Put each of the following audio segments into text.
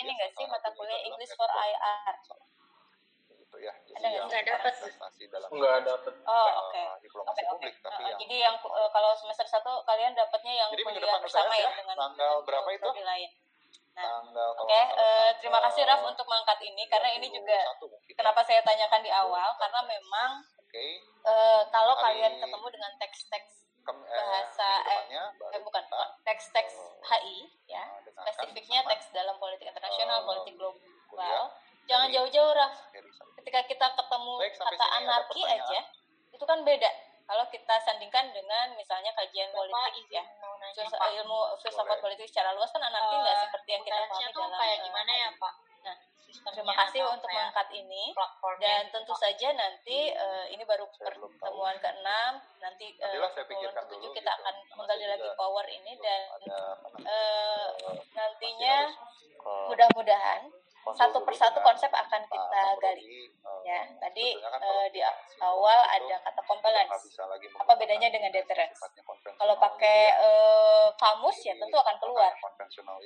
ini nggak sih mata kuliah English for IR? gitu ya. Ada nggak sih? Nggak Nggak dapet. Oh eh, oke. diplomasi Oke oke. publik, tapi Uh, yang Jadi yang uh, kalau semester satu kalian dapatnya yang Jadi kuliah bersama ya ya, dengan tanggal berapa itu? lain. Nah, tanggal Oke, nggak salah eh, terima kasih Raf untuk mengangkat ini karena ini juga 21 mungkin. kenapa saya tanyakan di awal karena memang Oke. eh, kalau Hari- kalian ketemu dengan teks-teks Kem- eh, bahasa, baru eh bukan teks-teks eh, HI ya, eh, spesifiknya teks dalam politik internasional, eh, politik global. kuliah Jangan jauh-jauh Raf. Ketika kita ketemu Baik, kata anarki aja, itu kan beda. Kalau kita sandingkan dengan misalnya kajian Bapak politik ya, Pak. ilmu filsafat politik secara luas kan anarki nggak Eh, seperti yang kita pahami dalam kayak eh, gimana ya Pak? Nah, Sistemnya Terima kasih atau untuk mengangkat ini. dan gitu, tentu saja nanti eh, ini baru pertemuan ke-6 nanti saya pertemuan pikirkan ke-7 dulu kita gitu. akan menggali lagi power ini dan eh, nantinya mudah-mudahan satu persatu dengan konsep akan Pak kita gali. eh, Ya, tadi kan eh, di awal ada kata compliance. Apa bedanya dengan deterrence? Kalau gitu pakai ya. eh, kamus ya tentu akan keluar.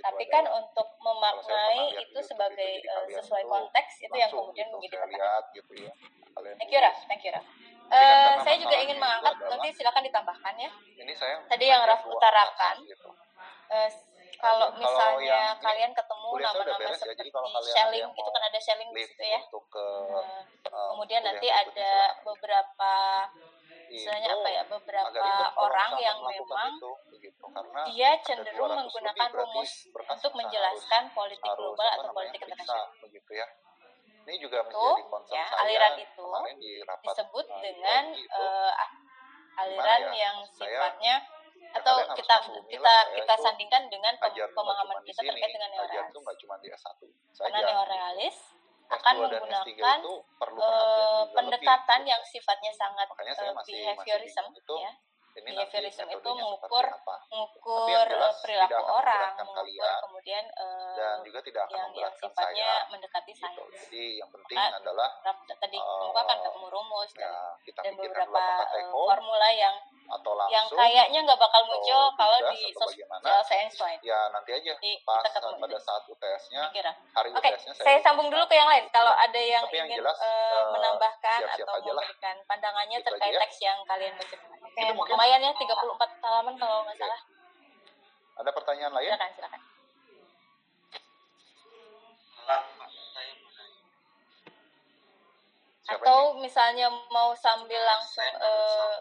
Tapi kan untuk memaknai itu sebagai eh, sesuai konteks itu yang kemudian gitu, menjadi tantangan. gitu ya Thank you Raf, thank you Raf. Kan karena saya juga ingin mengangkat, nanti silakan ditambahkan ya. ini saya Tadi yang Raf utarakan. Eh, kalau Kalau misalnya yang ini, kalian ketemu nama-nama beres ya, jadi seperti kalau kalian itu kan ada shelling di situ ya. untuk ke Eh, eh, kemudian nanti ada beberapa istilahnya Itu apa ya beberapa orang yang memang itu, begitu. karena dia cenderung 200 menggunakan rumus untuk harus- menjelaskan politik harus global apa atau politik internasional. begitu ya ini juga Itu, menjadi concern ya, saya aliran itu kemarin di rapat Disebut dengan IPOG itu, eh, aliran ya, yang sifatnya ya atau kita kita lah, saya kita itu sandingkan dengan pemahaman kita sini, terkait dengan neorealis. tuh nggak cuma di S1 Karena saja. neorealis S2 akan dan S3 menggunakan itu perlu juga pendekatan lebih, yang sifatnya sangat Makanya saya eh, masih- masih behaviorism itu ya behaviorism itu metodenya mengukur mengukur yang eh, perilaku orang mengukur kalian, kemudian eh, dan juga tidak akan yang yang sifatnya saya mendekati gitu. sains jadi yang penting Maka, adalah tadi eh, kamu akan ketemu rumus ya kita dan beberapa eh, home formula yang atau yang langsung kayaknya nggak bakal muncul kalau di social science lain. ya nanti aja Jadi pas kita ketemu pada itu. saat UTS-nya hari Oke, UTS-nya saya sambung dulu ke yang lain. Kalau ada yang Tapi yang ingin jelas, eh, eh, menambahkan atau memberikan pandangannya Itu terkait ya. teks yang kalian baca. Oke, Itu mungkin. lumayan ya 34 halaman kalau nggak salah. ada pertanyaan lain? Silakan, silakan. Siapa Atau misalnya mau sambil langsung eh,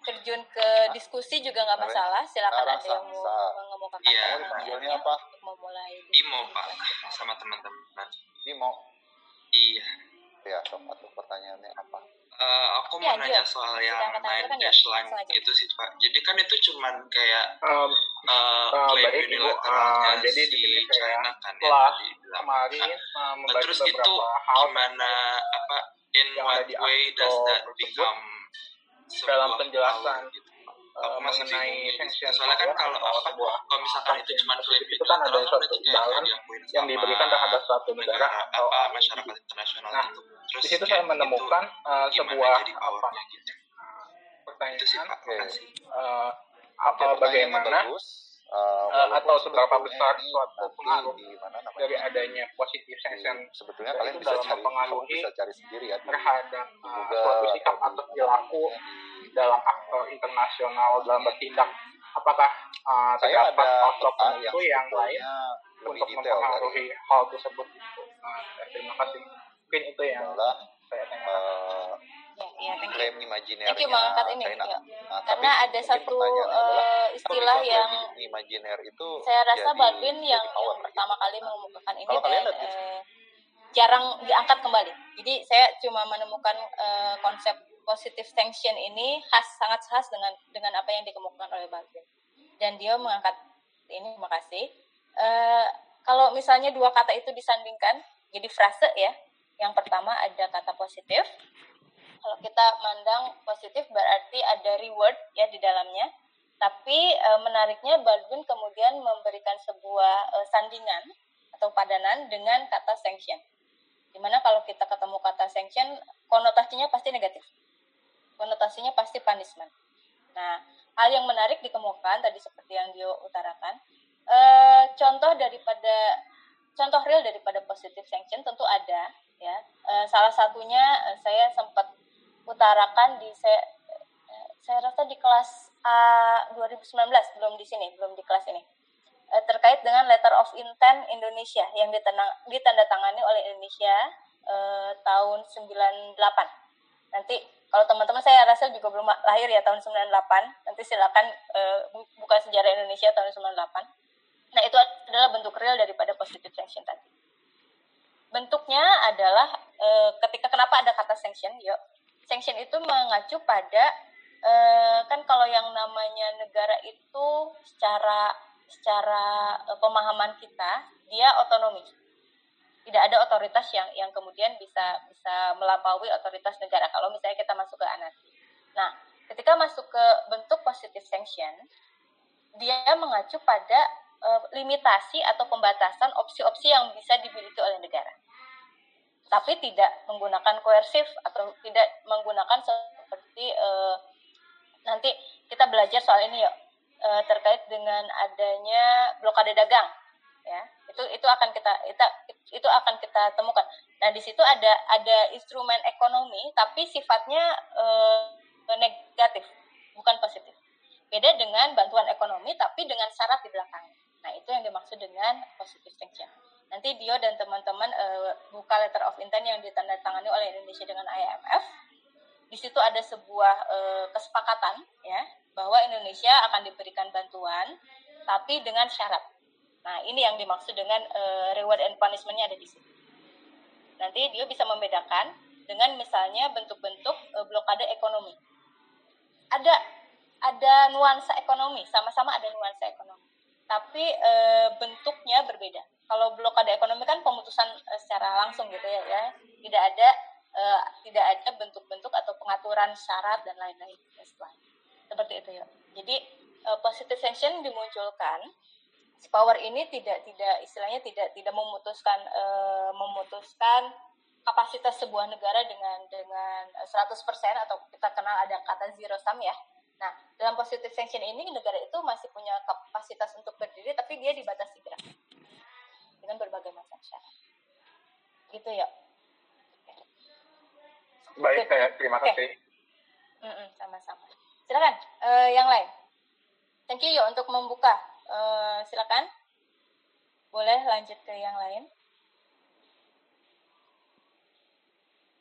terjun ke diskusi juga nggak masalah. Silakan Nara ada yang mau mengemukakan Iya. Dipanggilnya pertanyaannya apa? untuk memulai Imo diskusi. Pak sama teman-teman. Imo iya. Ya sok atau pertanyaannya apa Eh, aku Iya, mau nanya Gio. soal yang nine dash line itu sih pak jadi kan itu cuman kayak Um, eh, Ah, klaim baik, Ibu. unilateralnya Ah, jadi di si China kan ya telah tadi bilang. kemarin Nah, uh, terus itu beberapa hal gimana apa in what way does that become dalam penjelasan, gitu? Uh, mengenai gitu. sanction soalnya kan kalau apa kalau misalkan itu cuma klaim itu kan ada unilateral suatu imbalan yang diberikan terhadap suatu negara atau apa masyarakat internasional Nah, gitu. Terus Di situ saya menemukan uh, itu sebuah jadi apa gitu pertanyaan. itu sih uh, Oke, apa bagaimana bagus. Uh, atau seberapa besar suatu pengaruh di mana namanya? dari adanya positif sanction sebetulnya kalian itu bisa dalam cari mempengaruhi bisa cari sendiri ya di, terhadap uh, suatu sikap atau perilaku dalam aktor internasional dalam bertindak apakah uh, saya terdapat ada faktor peta yang tertentu yang lain untuk detail dari mempengaruhi hal tersebut Uh, terima kasih mungkin itu yang adalah saya tanya uh, Ya, ya, thank imajiner Thank you mengangkat ini. China. ya. Nah, Karena tapi ada satu kalau istilah yang imajiner itu saya rasa jadi- Balvin yang, yang gitu. pertama kali mengemukakan ini Kalau dan eh, jarang diangkat kembali. Jadi saya cuma menemukan eh, konsep positive sanction ini khas sangat khas dengan dengan apa yang dikemukakan oleh Balvin. Dan dia mengangkat ini, terima kasih. Eh, kalau misalnya dua kata itu disandingkan jadi frase ya. Yang pertama ada kata positif. Kalau kita mandang positif berarti ada reward ya di dalamnya. Tapi e, menariknya Baldwin kemudian memberikan sebuah e, sandingan atau padanan dengan kata sanction. Di mana kalau kita ketemu kata sanction, konotasinya pasti negatif. Konotasinya pasti punishment. Nah, hal yang menarik dikemukakan tadi seperti yang dia utarakan, e, contoh daripada contoh real daripada positive sanction tentu ada ya. Eh, salah satunya eh, saya sempat utarakan di saya saya rasa di kelas A 2019 belum di sini, belum di kelas ini. Terkait dengan letter of intent Indonesia yang ditanda- ditandatangani oleh Indonesia tahun 98. Nanti kalau teman-teman saya rasa juga belum lahir ya tahun 98. Nanti silakan bu- buka sejarah Indonesia tahun 98. Nah, itu adalah bentuk real daripada positive sanction tadi. Bentuknya adalah eh, ketika kenapa ada kata sanction, yuk. Sanction itu mengacu pada eh, kan kalau yang namanya negara itu secara secara pemahaman kita dia otonomi. Tidak ada otoritas yang yang kemudian bisa bisa melampaui otoritas negara kalau misalnya kita masuk ke anarki. Nah, ketika masuk ke bentuk positive sanction, dia mengacu pada eh, limitasi atau pembatasan opsi-opsi yang bisa dimiliki oleh negara. Tapi tidak menggunakan koersif atau tidak menggunakan seperti eh, nanti kita belajar soal ini yuk eh, terkait dengan adanya blokade dagang ya itu itu akan kita kita itu akan kita temukan. Nah di situ ada ada instrumen ekonomi tapi sifatnya eh, negatif bukan positif. Beda dengan bantuan ekonomi tapi dengan syarat di belakangnya nah itu yang dimaksud dengan positive sanction nanti Dio dan teman-teman eh, buka letter of intent yang ditandatangani oleh Indonesia dengan IMF di situ ada sebuah eh, kesepakatan ya bahwa Indonesia akan diberikan bantuan tapi dengan syarat Nah, ini yang dimaksud dengan eh, reward and punishment-nya ada di situ. Nanti dia bisa membedakan dengan misalnya bentuk-bentuk eh, blokade ekonomi. Ada ada nuansa ekonomi, sama-sama ada nuansa ekonomi. Tapi eh, bentuknya berbeda. Kalau blokade ekonomi kan pemutusan eh, secara langsung gitu ya, ya. Tidak ada eh, tidak ada bentuk-bentuk atau pengaturan syarat dan lain-lain. Seperti itu ya. Jadi eh, positive sanction dimunculkan power ini tidak tidak istilahnya tidak tidak memutuskan eh, memutuskan kapasitas sebuah negara dengan dengan eh, 100% atau kita kenal ada kata zero sum ya. Nah, dalam positive sanction ini negara itu masih punya kapasitas untuk berdiri tapi dia dibatasi gerak dengan berbagai macam syarat. Gitu ya. Baik, saya terima kasih. Mm-mm, sama-sama. Silakan eh, yang lain. Thank you yo untuk membuka. Eh, silakan. Boleh lanjut ke yang lain.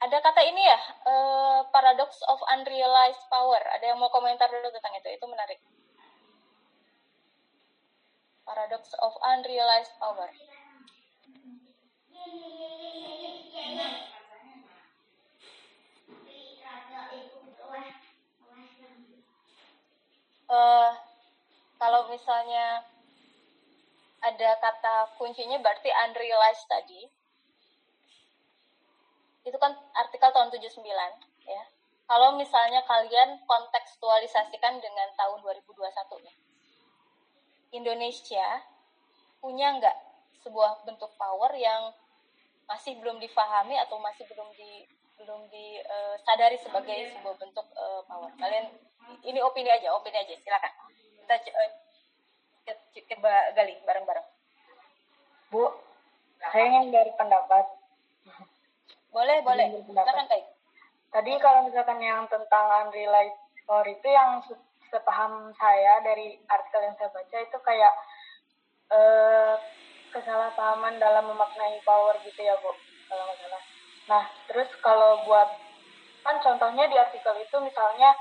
Ada kata ini ya, eh, paradox of unrealized power. Ada yang mau komentar dulu tentang itu? Itu menarik. Paradox of unrealized power. eh kalau misalnya ada kata kuncinya berarti unrealized tadi. Itu kan artikel tahun 79 ya. Kalau misalnya kalian kontekstualisasikan dengan tahun 2021 nih. Indonesia punya nggak sebuah bentuk power yang masih belum difahami atau masih belum di belum disadari sebagai sebuah bentuk eh, power. Kalian ini opini aja, opini aja, silakan. Kita eh, kita- kita gali bareng-bareng. Bu, saya ingin dari pendapat. Boleh, boleh. Silakan, Kai. Tadi kalau misalkan yang tentang unrealized power itu yang se- sepaham saya dari artikel yang saya baca itu kayak eh, kesalahpahaman dalam memaknai power gitu ya Bu, kalau nggak salah. Nah, terus kalau buat kan contohnya di artikel itu misalnya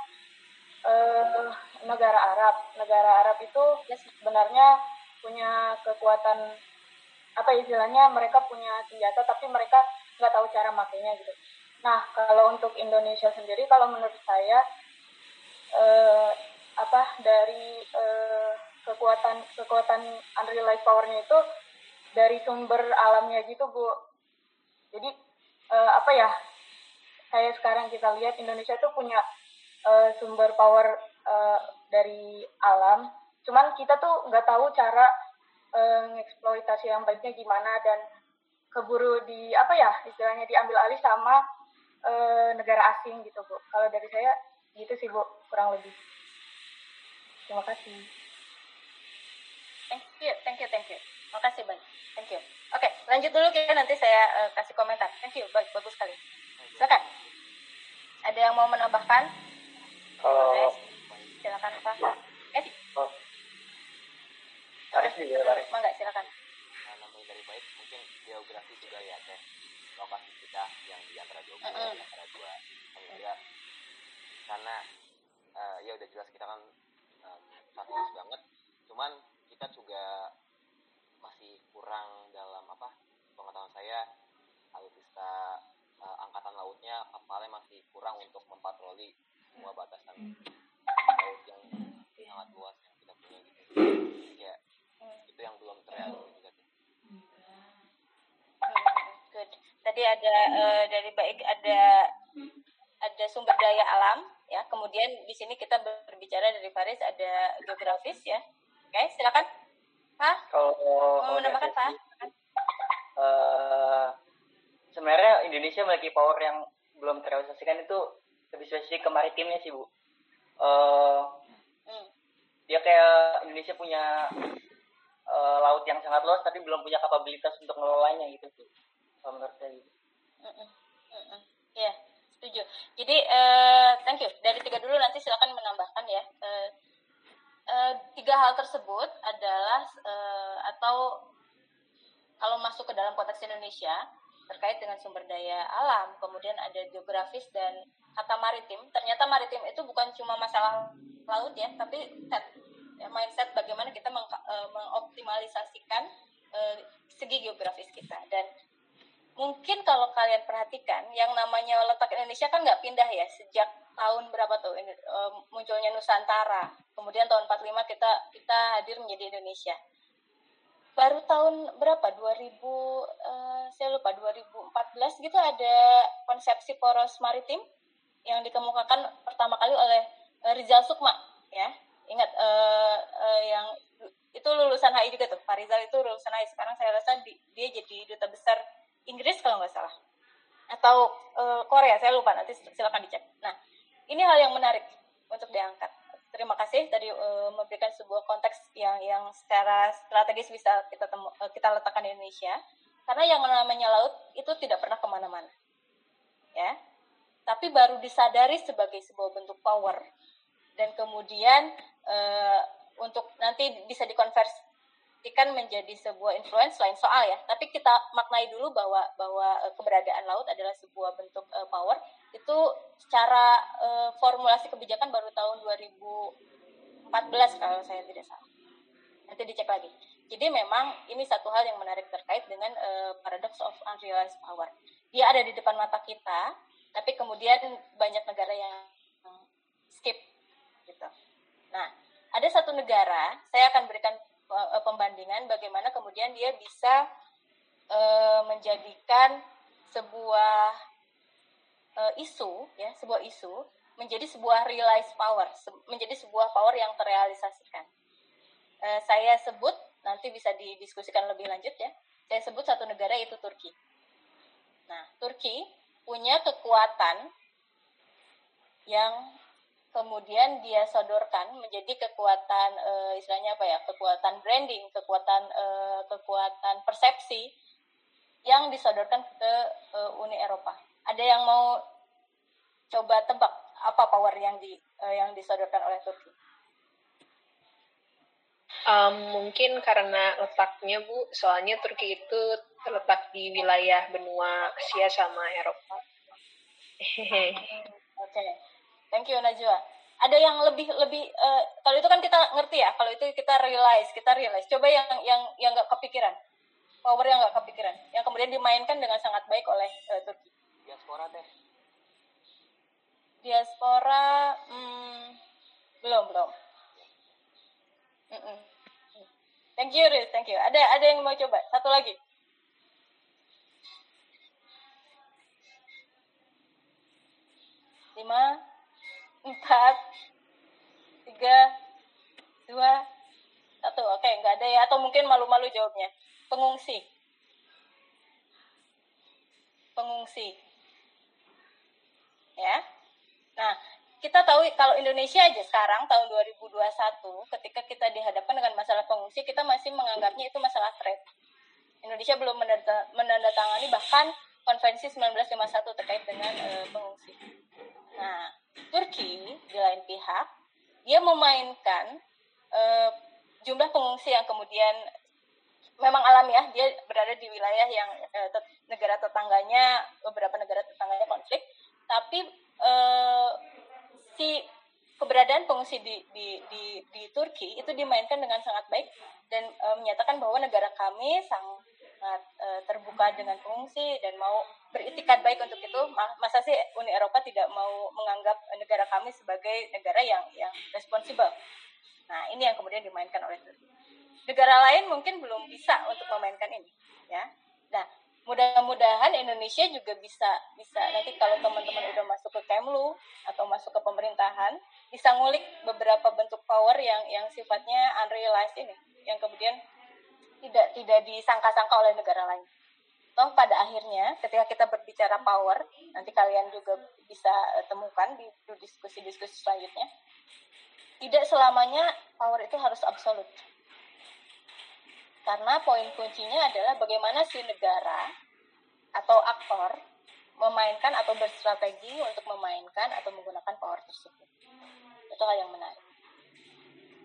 eh, negara Arab, negara Arab itu Yes. sebenarnya punya kekuatan apa ya istilahnya mereka punya senjata tapi mereka nggak tahu cara makainya gitu. Nah kalau untuk Indonesia sendiri kalau menurut saya eh, apa dari eh, kekuatan kekuatan unrealized powernya itu dari sumber alamnya gitu bu. Jadi eh, apa ya kayak sekarang kita lihat Indonesia itu punya eh, sumber power eh, dari alam. Cuman kita tuh nggak tahu cara eh, ngeksploitasi yang baiknya gimana dan keburu di apa ya istilahnya diambil alih sama eh, negara asing gitu bu. Kalau dari saya gitu sih bu kurang lebih. Terima kasih. Thank you, thank you, thank you. Makasih banyak. Thank you. Oke, lanjut dulu kita nanti saya eh, kasih komentar. Thank you. Baik, bagus sekali. Silakan. Ada yang mau menambahkan? Kalau. Silakan Pak. Eh, Aris juga Aris. Mangga, silakan. Nah, namanya dari baik mungkin geografi juga ya teh lokasi kita yang di antara dua di antara dua samudra karena eh, ya udah jelas kita kan um, strategis banget cuman kita juga masih kurang dalam apa pengetahuan saya alutsista eh, angkatan lautnya kapalnya masih kurang untuk mempatroli semua batasan laut yang sangat luas yang kita punya gitu ya itu yang belum terrealisasi. Hmm, Good. Tadi ada eh, dari baik ada ada sumber daya alam ya. Kemudian di sini kita berbicara dari Faris ada geografis ya. Oke, silakan. Pak, Kalau mau menambahkan Pak? eh sebenarnya Indonesia memiliki power yang belum terrealisasikan itu lebih spesifik ke maritimnya sih bu. Eh Hmm. dia kayak Indonesia punya eh, laut yang sangat luas tapi belum punya kapabilitas untuk mengelolanya gitu sih. Kalau menurut saya gitu. Ya, setuju. Jadi, eh, thank you. Dari tiga dulu nanti silakan menambahkan ya. Eh, eh, tiga hal tersebut adalah eh, atau kalau masuk ke dalam konteks Indonesia terkait dengan sumber daya alam, kemudian ada geografis dan kata maritim. Ternyata maritim itu bukan cuma masalah laut ya, tapi set, ya, mindset bagaimana kita meng- eh, mengoptimalisasikan eh, segi geografis kita. Dan mungkin kalau kalian perhatikan yang namanya letak Indonesia kan nggak pindah ya sejak tahun berapa tuh eh, munculnya Nusantara. Kemudian tahun 45 kita kita hadir menjadi Indonesia. Baru tahun berapa? 2000 eh, saya lupa 2014 gitu ada konsepsi poros maritim yang dikemukakan pertama kali oleh eh, Rizal Sukma ya. Ingat eh, eh, yang itu lulusan HI juga tuh Pak Rizal itu lulusan HI sekarang saya rasa di- dia jadi duta besar Inggris kalau nggak salah. Atau eh, Korea saya lupa nanti silakan dicek. Nah ini hal yang menarik untuk diangkat. Terima kasih tadi eh, memberikan sebuah konteks yang yang secara strategis bisa kita temu, eh, kita letakkan di Indonesia. Karena yang namanya laut itu tidak pernah ke mana-mana ya tapi baru disadari sebagai sebuah bentuk power. Dan kemudian eh, untuk nanti bisa dikonversikan menjadi sebuah influence lain soal ya. Tapi kita maknai dulu bahwa bahwa eh, keberadaan laut adalah sebuah bentuk eh, power. Itu secara eh, formulasi kebijakan baru tahun 2014 kalau saya tidak salah. Nanti dicek lagi. Jadi memang ini satu hal yang menarik terkait dengan eh, paradox of unrealized power. Dia ada di depan mata kita tapi kemudian banyak negara yang skip gitu. Nah ada satu negara saya akan berikan eh, pembandingan bagaimana kemudian dia bisa eh, menjadikan sebuah eh, isu ya sebuah isu menjadi sebuah realized power se- menjadi sebuah power yang terrealisasikan. Eh, saya sebut nanti bisa didiskusikan lebih lanjut ya. Saya sebut satu negara yaitu Turki. Nah Turki punya kekuatan yang kemudian dia sodorkan menjadi kekuatan eh, istilahnya apa ya kekuatan branding kekuatan eh, kekuatan persepsi yang disodorkan ke eh, Uni Eropa. Ada yang mau coba tebak apa power yang di eh, yang disodorkan oleh Turki? Um, mungkin karena letaknya Bu, soalnya Turki itu terletak di wilayah benua Asia sama Eropa. Oke, thank you Najwa. Ada yang lebih lebih eh, kalau itu kan kita ngerti ya, kalau itu kita realize, kita realize. Coba yang yang yang nggak kepikiran, power yang nggak kepikiran, yang kemudian dimainkan dengan sangat baik oleh eh, Turki. diaspora teh Diaspora, hmm, belum belum. Mm-mm. Thank you, Riz. Thank you. Ada ada yang mau coba? Satu lagi. Lima, empat, tiga, dua, satu. Oke, nggak ada ya. Atau mungkin malu-malu jawabnya. Pengungsi. Pengungsi. Ya. Nah, kita tahu kalau Indonesia aja sekarang tahun 2021 ketika kita dihadapkan dengan masalah pengungsi kita masih menganggapnya itu masalah threat. Indonesia belum menanda- menandatangani bahkan konvensi 1951 terkait dengan eh, pengungsi. Nah, Turki di lain pihak dia memainkan eh, jumlah pengungsi yang kemudian memang alamiah dia berada di wilayah yang eh, tet- negara tetangganya beberapa negara tetangganya konflik tapi eh, si keberadaan pengungsi di, di di di Turki itu dimainkan dengan sangat baik dan eh, menyatakan bahwa negara kami sangat eh, terbuka dengan pengungsi dan mau beritikat baik untuk itu Ma- masa sih Uni Eropa tidak mau menganggap negara kami sebagai negara yang yang responsibel? Nah ini yang kemudian dimainkan oleh Turki. Negara lain mungkin belum bisa untuk memainkan ini ya. Nah mudah-mudahan Indonesia juga bisa bisa nanti kalau teman-teman udah masuk ke Kemlu atau masuk ke pemerintahan bisa ngulik beberapa bentuk power yang yang sifatnya unrealized ini yang kemudian tidak tidak disangka-sangka oleh negara lain toh pada akhirnya ketika kita berbicara power nanti kalian juga bisa eh, temukan di di diskusi-diskusi selanjutnya tidak selamanya power itu harus absolut karena poin kuncinya adalah bagaimana si negara atau aktor memainkan atau berstrategi untuk memainkan atau menggunakan power tersebut. Itu hal yang menarik.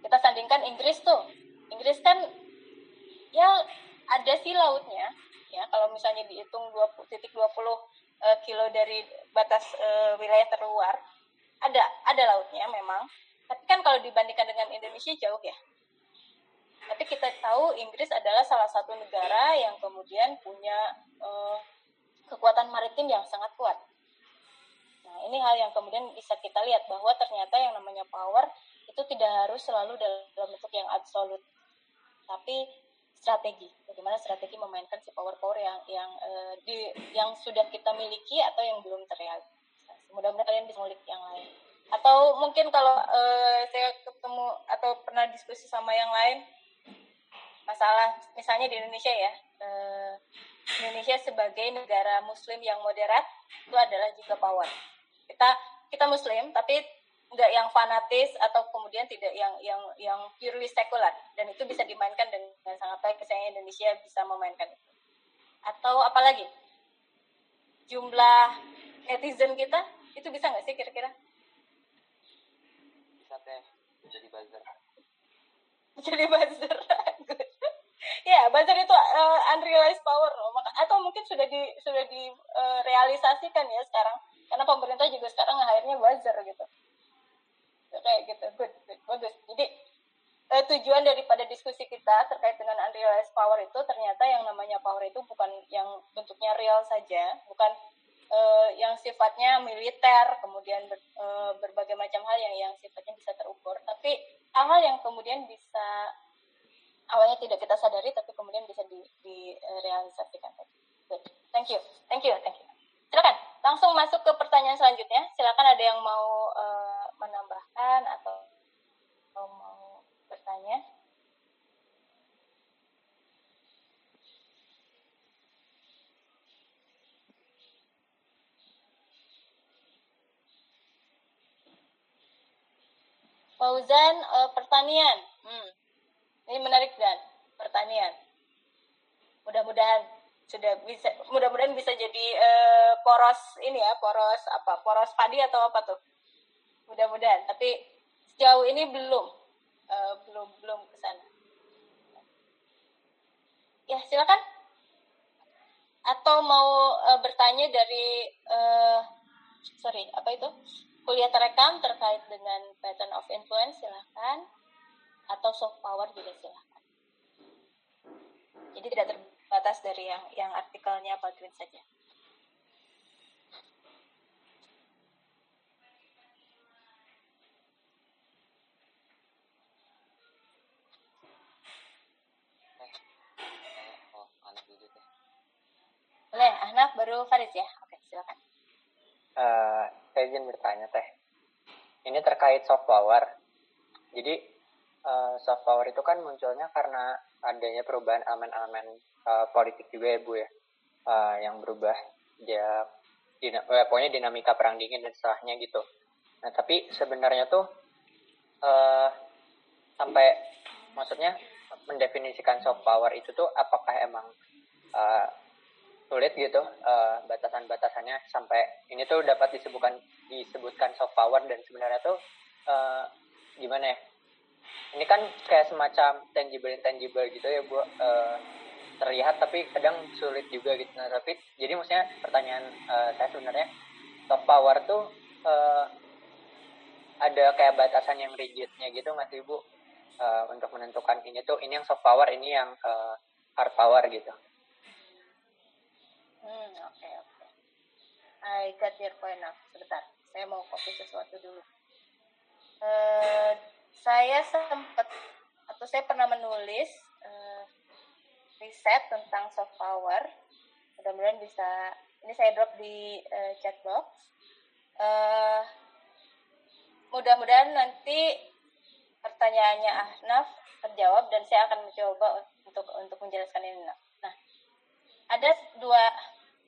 Kita sandingkan Inggris tuh. Inggris kan ya ada sih lautnya. Ya, kalau misalnya dihitung 20 titik 20 eh, kilo dari batas eh, wilayah terluar, ada ada lautnya memang. Tapi kan kalau dibandingkan dengan Indonesia jauh ya. Tapi kita tahu Inggris adalah salah satu negara yang kemudian punya eh, kekuatan maritim yang sangat kuat. Nah, ini hal yang kemudian bisa kita lihat bahwa ternyata yang namanya power itu tidak harus selalu dalam bentuk yang absolut, tapi strategi. Bagaimana strategi memainkan si power-power yang yang eh, di yang sudah kita miliki atau yang belum terrealisasi. Mudah-mudahan kalian bisa ngulik yang lain. Atau mungkin kalau eh, saya ketemu atau pernah diskusi sama yang lain, masalah misalnya di Indonesia ya eh, Indonesia sebagai negara Muslim yang moderat itu adalah juga power kita kita Muslim tapi nggak yang fanatis atau kemudian tidak yang yang yang purely sekular dan itu bisa dimainkan dengan sangat baik. Misalnya Indonesia bisa memainkan itu. Atau apalagi? Jumlah netizen kita itu bisa nggak sih kira-kira? Bisa teh jadi buzzer. Jadi buzzer ya buzzer itu uh, unrealized power loh. Maka, atau mungkin sudah di sudah direalisasikan ya sekarang. Karena pemerintah juga sekarang akhirnya buzzer gitu kayak gitu good, good bagus jadi uh, tujuan daripada diskusi kita terkait dengan unrealized power itu ternyata yang namanya power itu bukan yang bentuknya real saja bukan uh, yang sifatnya militer kemudian ber, uh, berbagai macam hal yang yang sifatnya bisa terukur tapi hal-hal yang kemudian bisa awalnya tidak kita sadari tapi kemudian bisa di, direalisasikan tadi. Good. Thank you. Thank you. Thank you. Silakan langsung masuk ke pertanyaan selanjutnya. Silakan ada yang mau uh, menambahkan atau, mau bertanya. Fauzan uh, pertanian. Hmm. Ini menarik dan pertanian. Mudah-mudahan sudah bisa mudah-mudahan bisa jadi uh, poros ini ya, poros apa? Poros padi atau apa tuh? Mudah-mudahan. Tapi sejauh ini belum uh, belum belum ke sana. Ya, silakan. Atau mau uh, bertanya dari uh, sorry, apa itu? Kuliah terekam terkait dengan pattern of influence silahkan atau soft power juga silahkan. Jadi tidak terbatas dari yang yang artikelnya Baldwin saja. Boleh, Ahnaf baru Faris ya. Oke, silakan. Eh, saya izin bertanya teh. Ini terkait soft power. Jadi eh, soft power itu kan munculnya karena adanya perubahan elemen-elemen eh, politik juga ya bu ya, Eh, yang berubah ya dina, eh, pokoknya dinamika perang dingin dan setelahnya gitu. Nah, tapi sebenarnya tuh eh sampai maksudnya mendefinisikan soft power itu tuh apakah emang eh, sulit gitu eh, batasan-batasannya sampai ini tuh dapat disebutkan disebutkan soft power dan sebenarnya tuh eh, gimana ya? Ini kan kayak semacam tangible intangible gitu ya, Bu. Eh, terlihat tapi kadang sulit juga gitu. Nah, tapi jadi maksudnya pertanyaan eh, saya sebenarnya soft power tuh eh, ada kayak batasan yang rigidnya gitu nggak sih Bu? Eh, untuk menentukan ini tuh ini yang soft power, ini yang eh, hard power gitu. Hmm, oke oke. I got your point now. Sebentar, saya mau copy sesuatu dulu. Eh, saya sempat atau saya pernah menulis eh, riset tentang soft power. Mudah-mudahan bisa. Ini saya drop di eh, chat box. Eh, mudah-mudahan nanti pertanyaannya Ahnaf terjawab dan saya akan mencoba untuk untuk menjelaskan ini. Nah, ada dua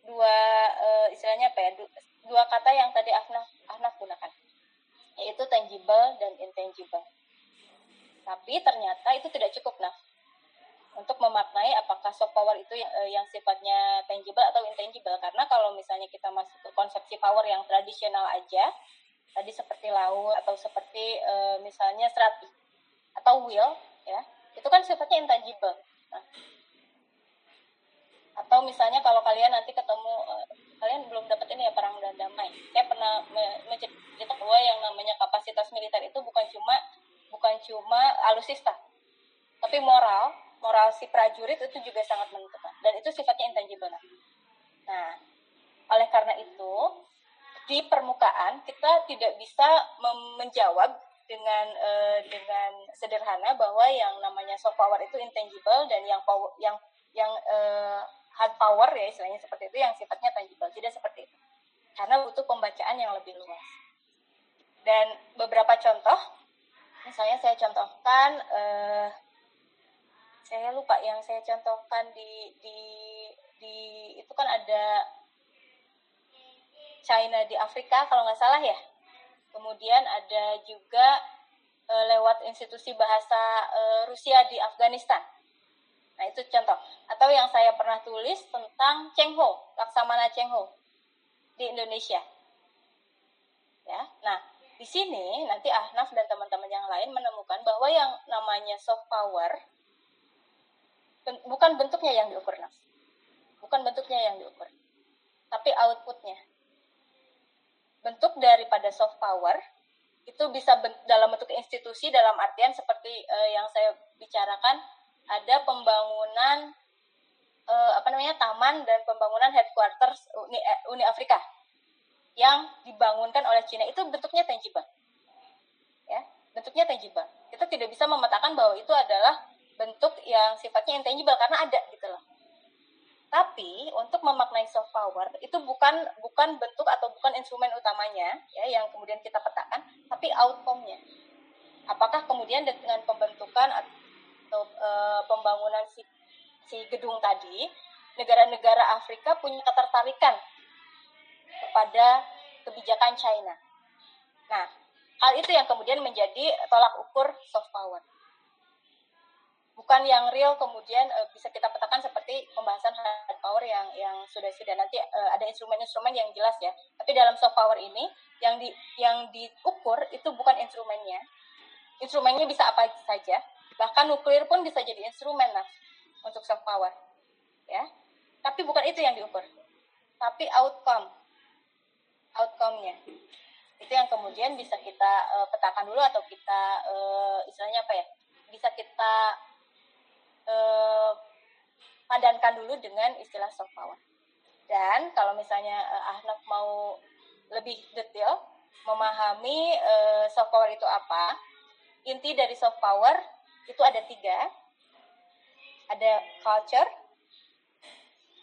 dua eh, istilahnya apa ya? Du- dua kata yang tadi Ahnaf Ahnaf gunakan. Yaitu tangible dan intangible. Tapi ternyata itu tidak cukup nah untuk memaknai apakah soft power itu yang, eh, yang sifatnya tangible atau intangible. Karena kalau misalnya kita masuk ke konsepsi power yang tradisional aja tadi seperti laut atau seperti eh, misalnya strategi atau will ya itu kan sifatnya intangible. Nah, atau misalnya kalau kalian nanti ketemu eh, kalian belum dapat ini ya perang dan damai. Saya pernah me- menceritakan bahwa yang namanya kapasitas militer itu bukan cuma bukan cuma alusista tapi moral moral si prajurit itu juga sangat menentukan. Dan itu sifatnya intangible. Nah oleh karena itu di permukaan kita tidak bisa menjawab dengan eh, dengan sederhana bahwa yang namanya soft power itu intangible dan yang power yang yang eh, hard power ya istilahnya seperti itu yang sifatnya tangible. Tidak seperti itu. Karena butuh pembacaan yang lebih luas. Dan beberapa contoh misalnya saya contohkan eh, saya lupa yang saya contohkan di di di itu kan ada China di Afrika kalau nggak salah ya. Kemudian ada juga eh, lewat institusi bahasa eh, Rusia di Afghanistan Nah, itu contoh. Atau yang saya pernah tulis tentang Cheng Ho, Laksamana Cheng Ho di Indonesia. Ya. Nah, di sini nanti Ahnaf dan teman-teman yang lain menemukan bahwa yang namanya soft power bukan bentuknya yang diukur, Naf. Bukan bentuknya yang diukur. Tapi outputnya. Bentuk daripada soft power itu bisa ben- dalam bentuk institusi dalam artian seperti eh, yang saya bicarakan ada pembangunan eh, apa namanya taman dan pembangunan headquarters Uni, eh, Uni Afrika yang dibangunkan oleh Cina. Itu bentuknya tangible ya. Bentuknya tangible. Kita tidak bisa memetakan bahwa itu adalah bentuk yang sifatnya intangible karena ada gitu loh. Tapi untuk memaknai soft power itu bukan bukan bentuk atau bukan instrumen utamanya ya yang kemudian kita petakan tapi outcome-nya. Apakah kemudian dengan pembentukan atau eh, pembangunan si, si gedung tadi, negara-negara Afrika punya ketertarikan kepada kebijakan China. Nah, hal itu yang kemudian menjadi tolak ukur soft power. Bukan yang real kemudian eh, bisa kita petakan seperti pembahasan hard power yang yang sudah sudah nanti eh, ada instrumen-instrumen yang jelas ya. Tapi dalam soft power ini yang di yang diukur itu bukan instrumennya. Instrumennya bisa apa saja, bahkan nuklir pun bisa jadi instrumen nah untuk soft power ya. Tapi bukan itu yang diukur tapi outcome outcome-nya. Itu yang kemudian bisa kita uh, petakan dulu atau kita uh, istilahnya apa ya bisa kita uh, padankan dulu dengan istilah soft power. Dan kalau misalnya uh, Ahnaf mau lebih detail memahami uh, soft power itu apa inti dari soft power itu ada tiga. Ada culture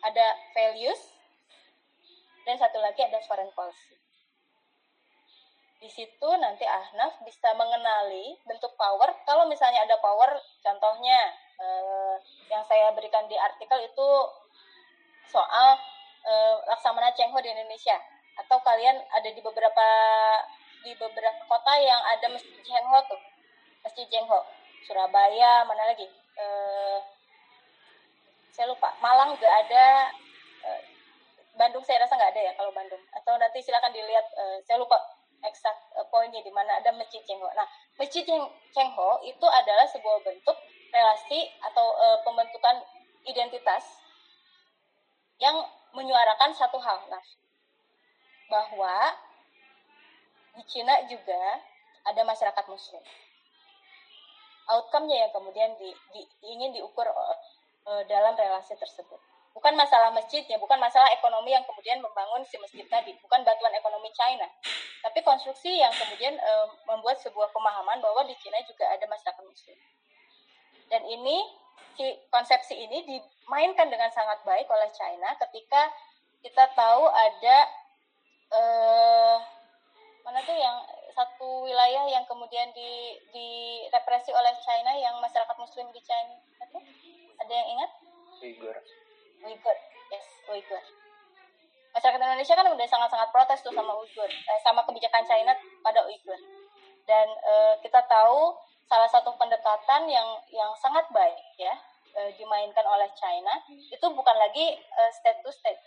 ada values dan satu lagi ada foreign policy. Di situ nanti Ahnaf bisa mengenali bentuk power. Kalau misalnya ada power contohnya eh, yang saya berikan di artikel itu soal eh, laksamana Cheng Ho di Indonesia. Atau kalian ada di beberapa di beberapa kota yang ada masjid Cengho tuh. Masjid Cengho Surabaya mana lagi? Eh, saya lupa. Malang juga ada eh, Bandung saya rasa nggak ada ya kalau Bandung. Atau nanti silakan dilihat eh, saya lupa eksak eh, poinnya di mana. Ada masjid Cengho. Nah masjid Ceng- Cengho itu adalah sebuah bentuk relasi atau eh, pembentukan identitas yang menyuarakan satu hal. Nah bahwa di Cina juga ada masyarakat muslim outcome-nya yang kemudian di, di- ingin diukur eh, dalam relasi tersebut. Bukan masalah masjidnya, bukan masalah ekonomi yang kemudian membangun si masjid tadi, bukan bantuan ekonomi China, tapi konstruksi yang kemudian eh, membuat sebuah pemahaman bahwa di Cina juga ada masyarakat muslim. Dan ini si konsepsi ini dimainkan dengan sangat baik oleh China ketika kita tahu ada eh mana tuh yang satu wilayah yang kemudian di direpresi oleh China yang masyarakat muslim di China itu? Ada yang ingat? Uyghur. Uyghur yes Uyghur. Masyarakat Indonesia kan udah sangat-sangat protes tuh sama Uyghur eh, sama kebijakan China pada Uyghur. Dan eh, kita tahu salah satu pendekatan yang yang sangat baik ya eh, dimainkan oleh China itu bukan lagi eh, state to state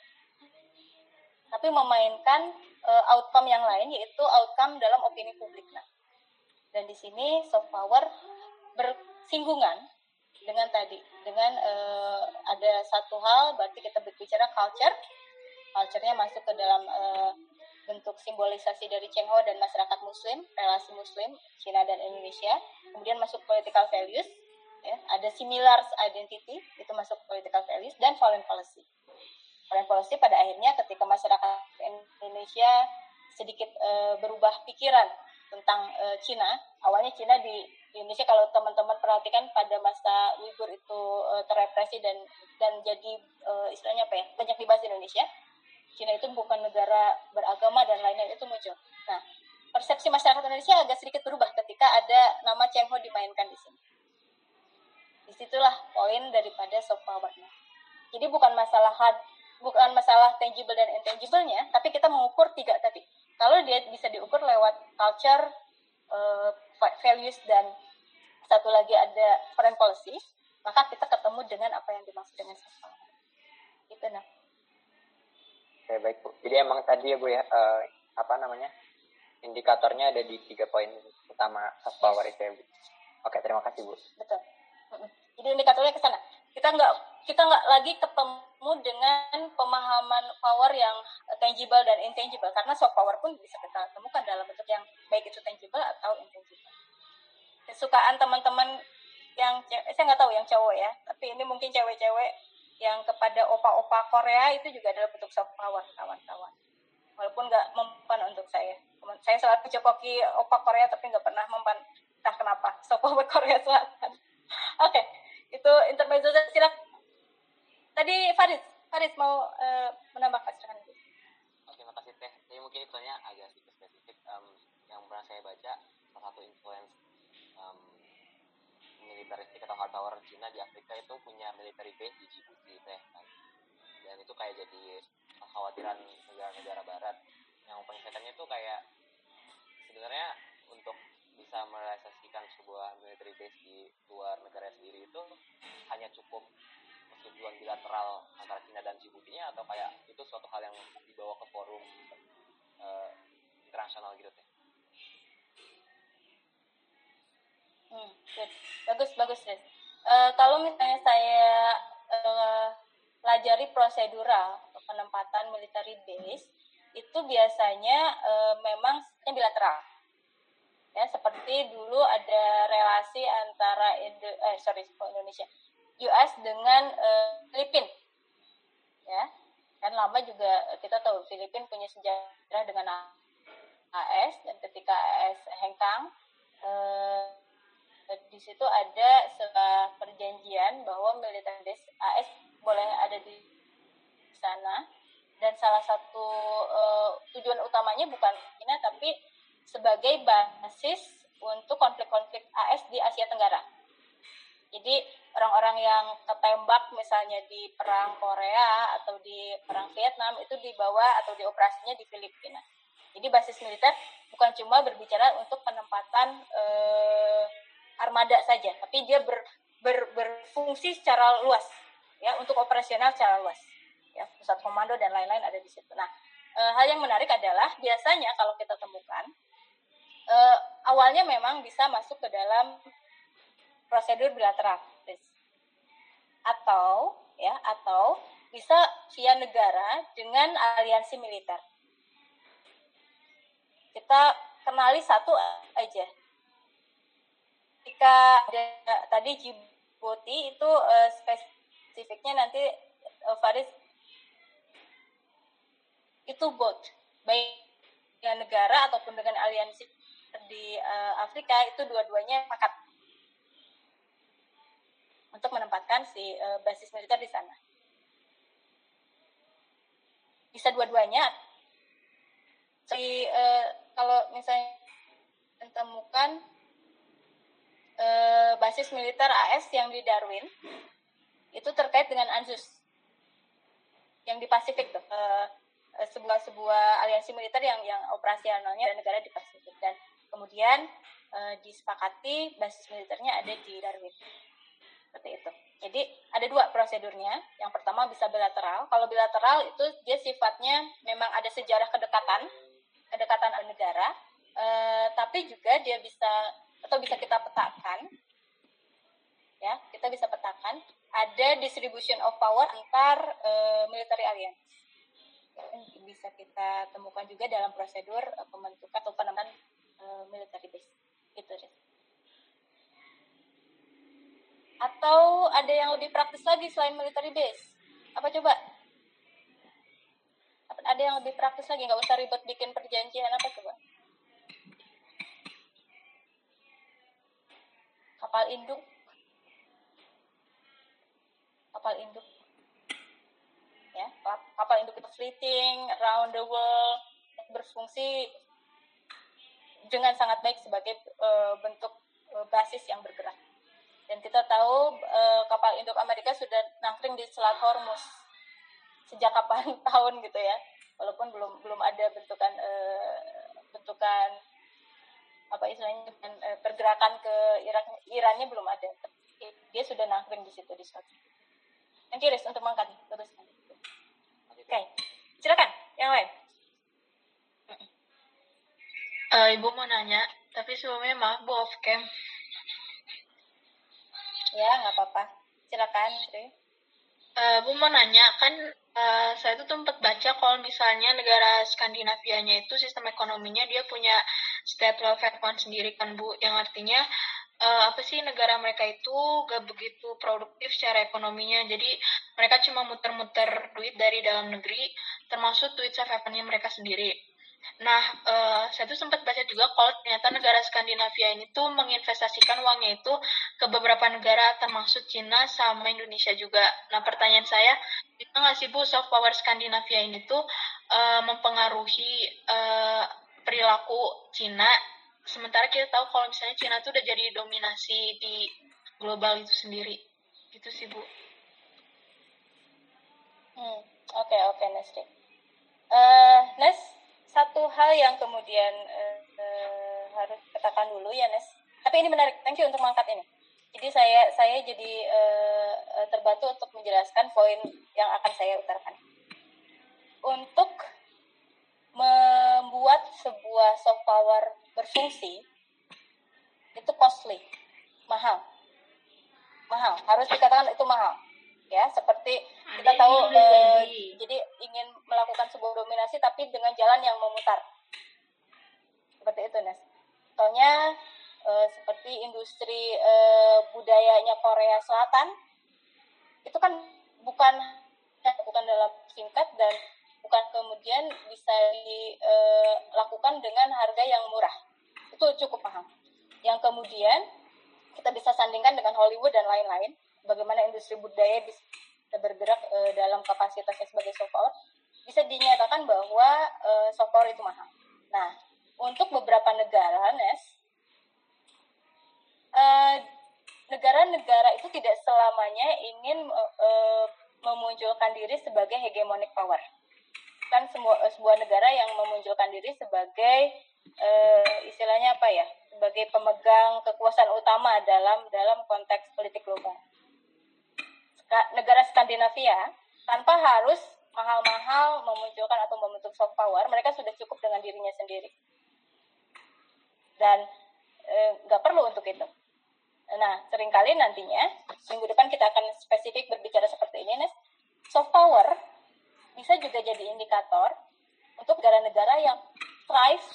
tapi memainkan uh, outcome yang lain yaitu outcome dalam opini publik. Nah, dan di sini soft power bersinggungan dengan tadi dengan uh, ada satu hal berarti kita berbicara culture, culture-nya masuk ke dalam uh, bentuk simbolisasi dari Chengho dan masyarakat Muslim, relasi Muslim Cina dan Indonesia. Kemudian masuk political values, ya, ada similar identity itu masuk political values dan foreign policy policy pada akhirnya ketika masyarakat Indonesia sedikit uh, berubah pikiran tentang uh, Cina. Awalnya Cina di, Indonesia kalau teman-teman perhatikan pada masa Uyghur itu uh, terrepresi dan dan jadi uh, istilahnya apa ya banyak dibahas di Indonesia. Cina itu bukan negara beragama dan lain-lain itu muncul. Nah, persepsi masyarakat Indonesia agak sedikit berubah ketika ada nama Cheng Ho dimainkan di sini. Di situlah poin daripada soft power-nya. Jadi bukan masalah hard bukan masalah tangible dan intangible-nya, tapi kita mengukur tiga tadi. Kalau dia bisa diukur lewat culture, uh, values, dan satu lagi ada foreign policy, maka kita ketemu dengan apa yang dimaksud dengan power. Itu nah. Oke, baik Bu. Jadi emang tadi ya Bu ya, eh, apa namanya, indikatornya ada di tiga poin utama soft power itu ya Bu. Oke, terima kasih Bu. Betul. Jadi indikatornya ke sana. Kita nggak kita nggak lagi ketemu dengan pemahaman power yang tangible dan intangible karena soft power pun bisa kita temukan dalam bentuk yang baik itu tangible atau intangible. Kesukaan teman-teman yang ce- saya nggak tahu yang cowok ya, tapi ini mungkin cewek-cewek yang kepada opa-opa Korea itu juga adalah bentuk soft power kawan-kawan. Walaupun nggak mempan untuk saya. Saya selalu cekoki opa Korea tapi nggak pernah mempan entah kenapa soft power Korea Selatan. Oke, itu intermezzo silakan. Tadi Farid, Farid mau uh, menambahkan silakan. Oke, makasih Teh. Jadi mungkin itu agak sedikit spesifik. Um, yang pernah saya baca, salah satu influence um, militaristik atau power Cina di Afrika itu punya military base di Djibouti Teh. Dan itu kayak jadi kekhawatiran negara-negara barat. Yang penyelesaiannya itu kayak sebenarnya untuk bisa merealisasikan sebuah military base di luar negara sendiri itu hanya cukup persetujuan bilateral antara Cina dan Djibouti-nya atau kayak itu suatu hal yang dibawa ke forum uh, internasional gitu teh. Hmm. Bagus, bagus, Riz. Uh, kalau misalnya saya uh, pelajari prosedural penempatan military base, itu biasanya uh, memang bilateral. Ya, seperti dulu ada relasi antara Indo, eh, sorry, Indonesia, US dengan uh, Filipina. Ya, kan lama juga kita tahu Filipina punya sejarah dengan AS dan ketika AS hengkang uh, di situ ada sebuah perjanjian bahwa militer AS boleh ada di sana dan salah satu uh, tujuan utamanya bukan China tapi sebagai basis untuk konflik-konflik AS di Asia Tenggara. Jadi orang-orang yang ketembak misalnya di perang Korea atau di perang Vietnam itu dibawa atau dioperasinya di Filipina. Jadi basis militer bukan cuma berbicara untuk penempatan eh, armada saja, tapi dia ber, ber, berfungsi secara luas, ya untuk operasional secara luas, ya pusat komando dan lain-lain ada di situ. Nah, eh, hal yang menarik adalah biasanya kalau kita temukan eh, awalnya memang bisa masuk ke dalam prosedur bilateral, atau ya atau bisa via negara dengan aliansi militer. Kita kenali satu aja. Jika ada tadi Djibouti itu uh, spesifiknya nanti uh, Faris itu both baik dengan negara ataupun dengan aliansi di uh, Afrika itu dua-duanya pakat untuk menempatkan si uh, basis militer di sana. Bisa dua-duanya. Si uh, kalau misalnya temukan uh, basis militer AS yang di Darwin itu terkait dengan ANZUS yang di Pasifik tuh. Uh, sebuah sebuah aliansi militer yang yang operasionalnya negara di Pasifik dan kemudian uh, disepakati basis militernya ada di Darwin seperti itu. Jadi ada dua prosedurnya. Yang pertama bisa bilateral. Kalau bilateral itu dia sifatnya memang ada sejarah kedekatan, kedekatan negara, eh, tapi juga dia bisa atau bisa kita petakan, ya kita bisa petakan ada distribution of power antar eh, military alliance. Bisa kita temukan juga dalam prosedur eh, pembentukan atau penempatan eh, military base. Gitu deh atau ada yang lebih praktis lagi selain military base? Apa coba? Ada yang lebih praktis lagi, nggak usah ribet bikin perjanjian apa coba? Kapal induk, kapal induk, ya kapal induk itu fleeting around the world berfungsi dengan sangat baik sebagai uh, bentuk uh, basis yang bergerak. Dan kita tahu e, kapal induk Amerika sudah nangkring di Selat Hormuz sejak kapan tahun gitu ya. Walaupun belum belum ada bentukan e, bentukan apa istilahnya e, pergerakan ke Irak Irannya belum ada. Dia sudah nangkring di situ di Selat. Yang kiri untuk mengangkat terus. Oke, okay. silakan yang lain. Uh, Ibu mau nanya, tapi sebelumnya maaf Bu off cam. Ya, nggak apa-apa. Silakan, Tri. Uh, Bu mau nanya, kan uh, saya tuh tempat baca kalau misalnya negara Skandinavianya itu sistem ekonominya dia punya state welfare fund sendiri kan Bu, yang artinya uh, apa sih negara mereka itu gak begitu produktif secara ekonominya, jadi mereka cuma muter-muter duit dari dalam negeri, termasuk duit safe mereka sendiri. Nah, uh, saya tuh sempat baca juga kalau ternyata negara Skandinavia ini tuh menginvestasikan uangnya itu ke beberapa negara termasuk Cina sama Indonesia juga. Nah, pertanyaan saya, bisa nggak sih Bu soft power Skandinavia ini tuh uh, mempengaruhi uh, perilaku Cina? Sementara kita tahu kalau misalnya Cina tuh udah jadi dominasi di global itu sendiri. Gitu sih Bu. Hmm, oke oke okay, Nesri. Uh, Nes, satu hal yang kemudian uh, uh, harus katakan dulu ya Nes. Tapi ini menarik, thank you untuk mengangkat ini. Jadi saya saya jadi uh, terbantu untuk menjelaskan poin yang akan saya utarakan. Untuk membuat sebuah soft power berfungsi itu costly, mahal, mahal. Harus dikatakan itu mahal ya seperti kita tahu uh, jadi. ingin melakukan sebuah dominasi tapi dengan jalan yang memutar. Seperti itu Nes. Contohnya uh, seperti industri uh, budayanya Korea Selatan itu kan bukan bukan dalam singkat dan bukan kemudian bisa dilakukan dengan harga yang murah. Itu cukup paham. Yang kemudian kita bisa sandingkan dengan Hollywood dan lain-lain bagaimana industri budaya bisa bergerak uh, dalam kapasitasnya sebagai soft power, bisa dinyatakan bahwa uh, soft power itu mahal. Nah, untuk beberapa negara, Nes, negara-negara uh, itu tidak selamanya ingin uh, memunculkan diri sebagai hegemonic power. kan semua sebuah negara yang memunculkan diri sebagai uh, istilahnya apa ya sebagai pemegang kekuasaan utama dalam dalam konteks politik global negara Skandinavia tanpa harus mahal-mahal memunculkan atau membentuk soft power mereka sudah cukup dengan dirinya sendiri dan nggak e, perlu untuk itu nah sering kali nantinya minggu depan kita akan spesifik berbicara seperti ini Nes soft power bisa juga jadi indikator untuk negara-negara yang thrive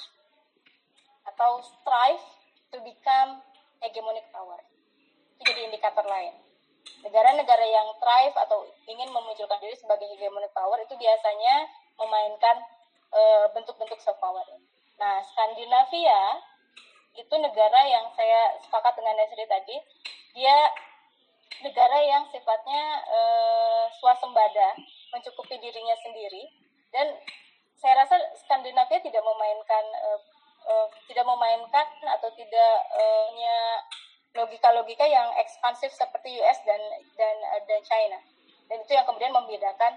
atau strive to become hegemonic power. Itu jadi indikator lain. Negara-negara yang thrive atau ingin memunculkan diri sebagai hegemonic power itu biasanya memainkan eh, bentuk-bentuk uh, soft power. Nah, Skandinavia itu negara yang saya sepakat dengan Nesri tadi, dia negara yang sifatnya uh, swasembada, mencukupi dirinya sendiri, dan saya rasa Skandinavia tidak memainkan uh, uh, tidak memainkan atau tidak punya logika-logika yang ekspansif seperti US dan dan dan China. Dan itu yang kemudian membedakan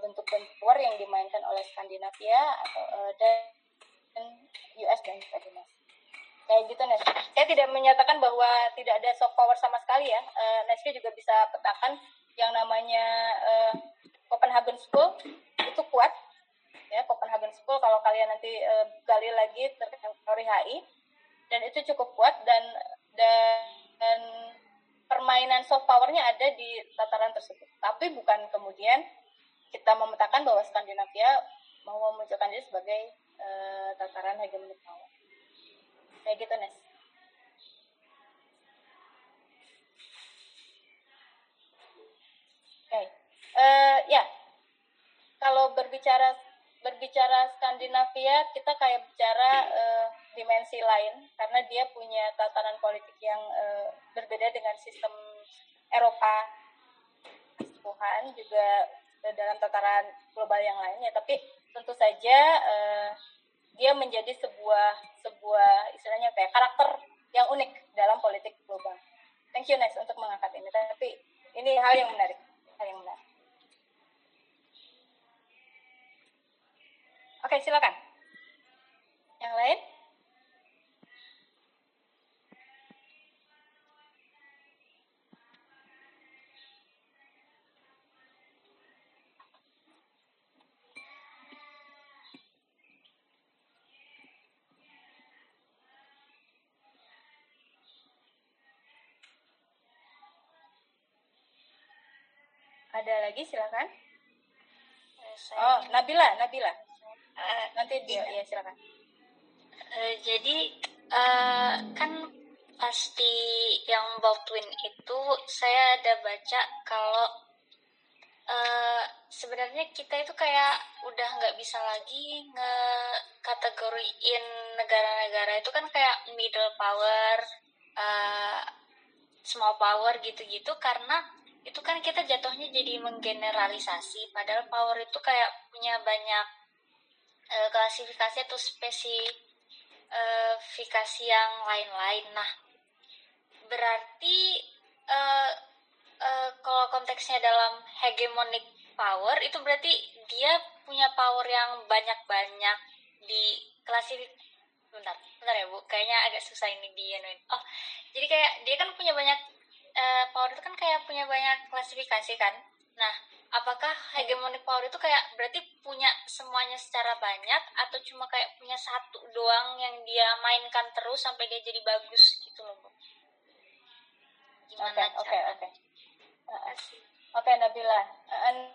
bentuk-bentuk power yang dimainkan oleh Skandinavia atau uh, dan US dan sebagainya kayak gitu Nes. Saya tidak menyatakan bahwa tidak ada soft power sama sekali ya. Uh, Nesri juga bisa petakan yang namanya uh, Copenhagen School itu kuat ya Copenhagen School kalau kalian nanti uh, gali lagi terkait teori HI dan itu cukup kuat dan dan, permainan soft powernya ada di tataran tersebut. Tapi bukan kemudian kita memetakan bahwa Skandinavia mau memunculkan diri sebagai uh, tataran hegemoni power kayak gitu Nes oke okay. uh, ya kalau berbicara berbicara Skandinavia kita kayak bicara uh, dimensi lain karena dia punya tatanan politik yang uh, berbeda dengan sistem Eropa Tuhan juga dalam tataran global yang lainnya tapi tentu saja uh, dia menjadi sebuah sebuah istilahnya ya, karakter yang unik dalam politik global. Thank you Nes untuk mengangkat ini. Tapi ini hal yang menarik, hal yang menarik. Oke, silakan. Yang lain? Ada lagi silakan. Saya oh, Nabila, Nabila. Uh, Nanti dia, ya silakan. Uh, jadi uh, kan pasti yang Baldwin itu saya ada baca kalau uh, sebenarnya kita itu kayak udah nggak bisa lagi nge kategoriin negara-negara itu kan kayak middle power, uh, small power gitu-gitu karena itu kan kita jatuhnya jadi menggeneralisasi padahal power itu kayak punya banyak uh, klasifikasi atau spesifikasi yang lain-lain. Nah berarti uh, uh, kalau konteksnya dalam hegemonic power itu berarti dia punya power yang banyak-banyak di klasifikasi bentar bentar ya bu. Kayaknya agak susah ini di oh jadi kayak dia kan punya banyak uh, power itu kan kayak punya banyak klasifikasi kan. Nah, apakah hegemonic power itu kayak berarti punya semuanya secara banyak atau cuma kayak punya satu doang yang dia mainkan terus sampai dia jadi bagus gitu loh, Bu? Oke, oke, oke. Oke, Nabila. Uh,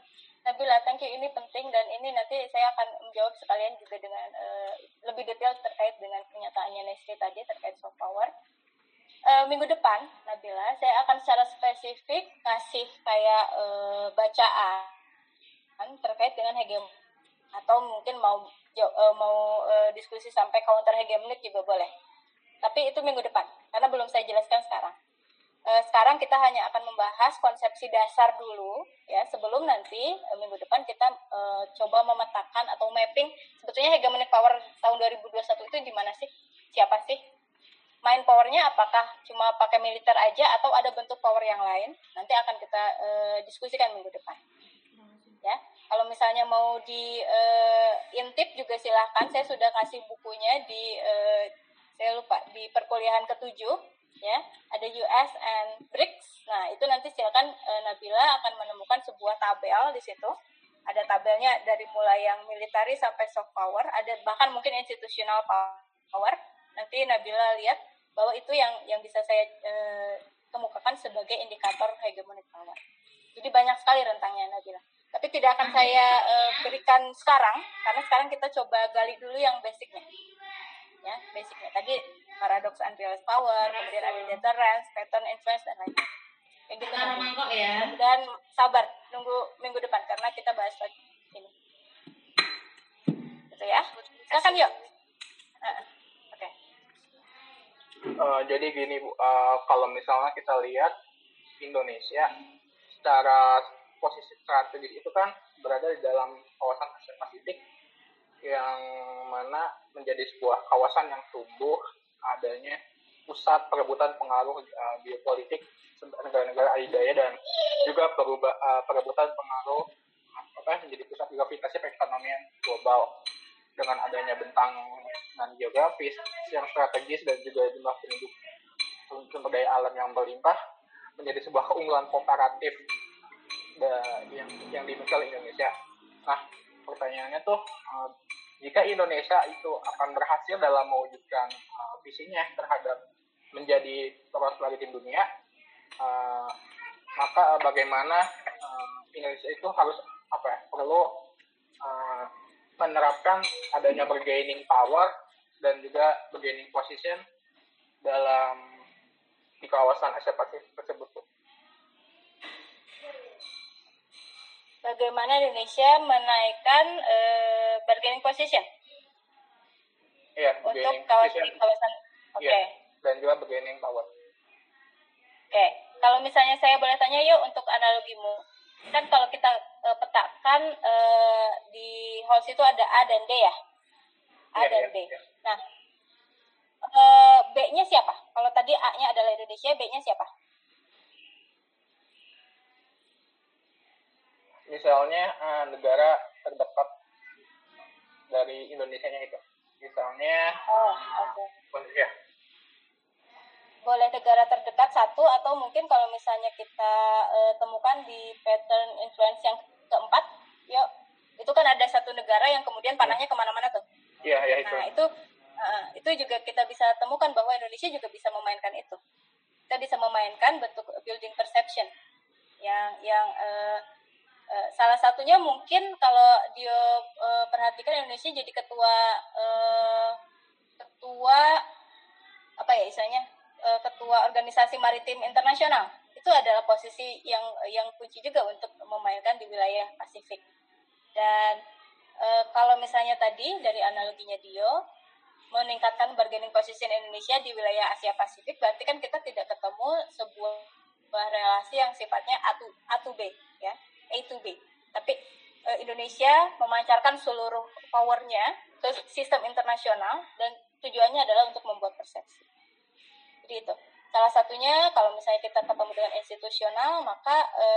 Nabila, thank you. Ini penting dan ini nanti saya akan menjawab sekalian juga dengan uh, lebih detail terkait dengan pernyataannya Nesri tadi terkait soft power uh, minggu depan Nabila saya akan secara spesifik kasih kayak uh, bacaan terkait dengan hegemon atau mungkin mau uh, mau uh, diskusi sampai counter hegemonik juga boleh. Tapi itu minggu depan karena belum saya jelaskan sekarang. Sekarang kita hanya akan membahas konsepsi dasar dulu ya sebelum nanti minggu depan kita uh, coba memetakan atau mapping sebetulnya hegemonic power tahun 2021 itu di mana sih? Siapa sih? Main powernya apakah cuma pakai militer aja atau ada bentuk power yang lain nanti akan kita uh, diskusikan minggu depan ya Kalau misalnya mau di uh, intip juga silahkan. Saya sudah kasih bukunya di uh, saya lupa di perkuliahan ketujuh ya ada US and BRICS. Nah itu nanti silakan uh, Nabila akan menemukan sebuah tabel di situ. Ada tabelnya dari mulai yang military sampai soft power. Ada bahkan mungkin institutional power. Nanti Nabila lihat bahwa itu yang yang bisa saya uh, kemukakan sebagai indikator hegemonic power. Jadi banyak sekali rentangnya Nabila. Tapi tidak akan saya uh, berikan sekarang karena sekarang kita coba gali dulu yang basicnya. Ya, basicnya. Tadi paradox unrealized power, kemudian ada deterrence, pattern influence dan lain-lain. Kayak gitu kok ya. Dan sabar nunggu minggu depan karena kita bahas lagi ini. Gitu ya. Silakan yuk. Uh, Oke. Uh, jadi gini Bu, uh, kalau misalnya kita lihat Indonesia secara posisi strategis itu kan berada di dalam kawasan Asia Pasifik yang mana menjadi sebuah kawasan yang tumbuh adanya pusat perebutan pengaruh uh, geopolitik negara-negara adidaya dan juga perubah, uh, perebutan pengaruh apa menjadi pusat gravitasi perekonomian global dengan adanya bentang non geografis yang strategis dan juga jumlah penduduk sumber daya alam yang berlimpah menjadi sebuah keunggulan komparatif yang yang dimiliki Indonesia. Nah, pertanyaannya tuh uh, jika Indonesia itu akan berhasil dalam mewujudkan uh, visinya terhadap menjadi poros maritim dunia, uh, maka bagaimana Indonesia itu harus apa ya, perlu menerapkan adanya bargaining power dan juga bargaining position dalam di kawasan Asia Pasifik tersebut. Bagaimana Indonesia menaikkan uh, bargaining position? Iya, untuk kawasan kawasan. Oke. Okay. Iya, dan juga bargaining power. Oke, okay. kalau misalnya saya boleh tanya yuk untuk analogimu, kan kalau kita uh, petakan uh, di house itu ada A dan D ya, A yeah, dan yeah, B. Yeah. Nah, uh, B-nya siapa? Kalau tadi A-nya adalah Indonesia, B-nya siapa? Misalnya uh, negara terdekat dari Indonesia-nya itu. Misalnya, oh. Okay. Ya. Boleh negara terdekat satu atau mungkin kalau misalnya kita uh, temukan di pattern influence yang keempat, yuk itu kan ada satu negara yang kemudian panahnya ke mana-mana tuh. Iya, ya itu. Nah itu uh, itu juga kita bisa temukan bahwa Indonesia juga bisa memainkan itu. Kita bisa memainkan bentuk building perception yang yang uh, uh, salah satunya mungkin kalau dia uh, perhatikan Indonesia jadi ketua uh, ketua apa ya istilahnya uh, ketua organisasi maritim internasional. Itu adalah posisi yang yang kunci juga untuk memainkan di wilayah Pasifik. Dan uh, kalau misalnya tadi dari analoginya Dio meningkatkan bargaining position Indonesia di wilayah Asia Pasifik berarti kan kita tidak ketemu sebuah relasi yang sifatnya A to, A to B ya A to B. Tapi e, Indonesia memancarkan seluruh powernya ke sistem internasional dan tujuannya adalah untuk membuat persepsi itu salah satunya kalau misalnya kita ketemu dengan institusional maka e,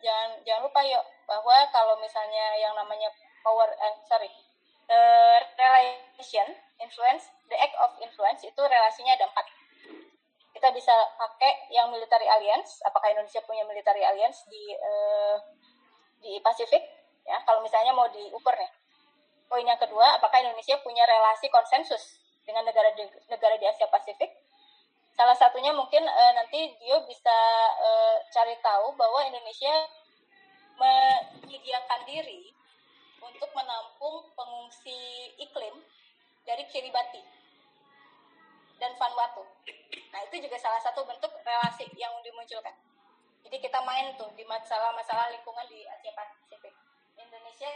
jangan jangan lupa yuk bahwa kalau misalnya yang namanya power eh sorry uh, relation influence the act of influence itu relasinya ada empat. Kita bisa pakai yang military alliance apakah Indonesia punya military alliance di uh, di Pasifik ya kalau misalnya mau diukur nih. Poin yang kedua apakah Indonesia punya relasi konsensus dengan negara negara di Asia Pasifik salah satunya mungkin uh, nanti dia bisa uh, cari tahu bahwa Indonesia menyediakan diri untuk menampung pengungsi iklim dari Kiribati dan Vanuatu. Nah, itu juga salah satu bentuk relasi yang dimunculkan. Jadi kita main tuh di masalah-masalah lingkungan di Asia Pasifik. Indonesia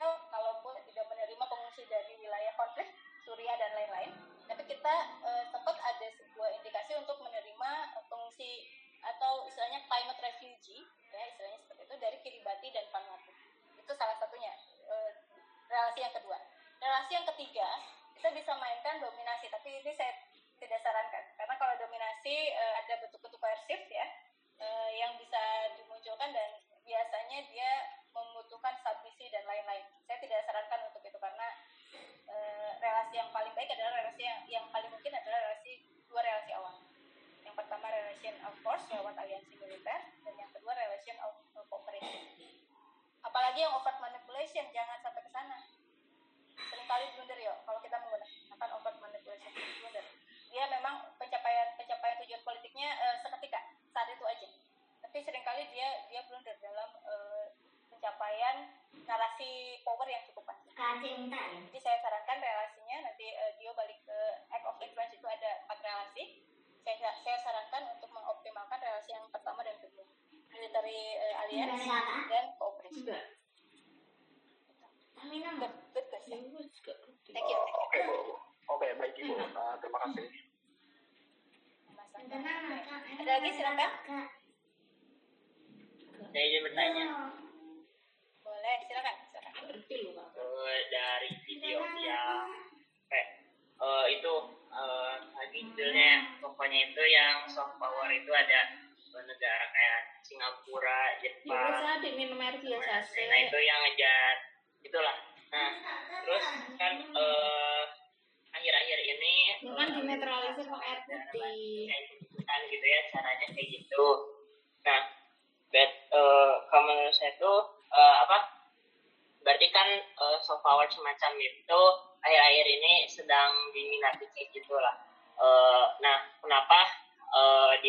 kalaupun tidak menerima pengungsi dari wilayah konflik Suriah dan lain-lain, tapi kita eh, sempat ada sebuah indikasi untuk menerima pengungsi atau istilahnya climate refugee, ya istilahnya seperti itu dari Kiribati dan Vanuatu. Itu salah satunya eh, relasi yang kedua. Relasi yang ketiga kita bisa mainkan dominasi, tapi ini saya tidak sarankan karena kalau dominasi eh, ada bentuk-bentuk koersif ya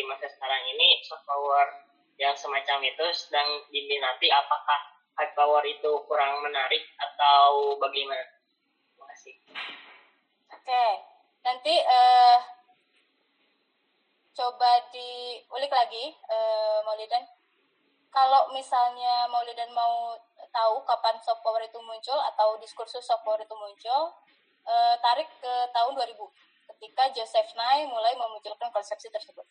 di masa sekarang ini soft power yang semacam itu sedang diminati? Apakah hard power itu kurang menarik atau bagaimana? Terima kasih. Oke, nanti eh, coba diulik lagi, eh, Maulidan. Kalau misalnya Maulidan mau tahu kapan soft power itu muncul atau diskursus soft power itu muncul, eh, tarik ke tahun 2000 ketika Joseph Nye mulai memunculkan konsepsi tersebut.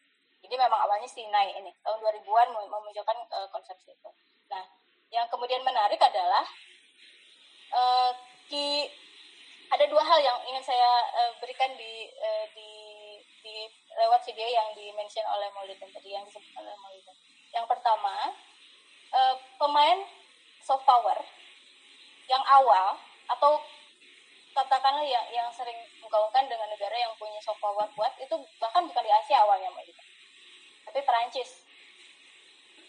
Jadi memang awalnya si Nye ini tahun 2000-an mem- memunculkan eh, konsepsi itu. Nah, yang kemudian menarik adalah di ada dua hal yang ingin saya eh, berikan di eh, di di lewat video yang di mention oleh Maulidin tadi yang disebut oleh Maulidin. Yang pertama, eh, pemain soft power yang awal atau katakanlah yang yang sering menggaungkan dengan negara yang punya soft power kuat itu bahkan bukan di Asia awalnya Maulidin. Tapi Perancis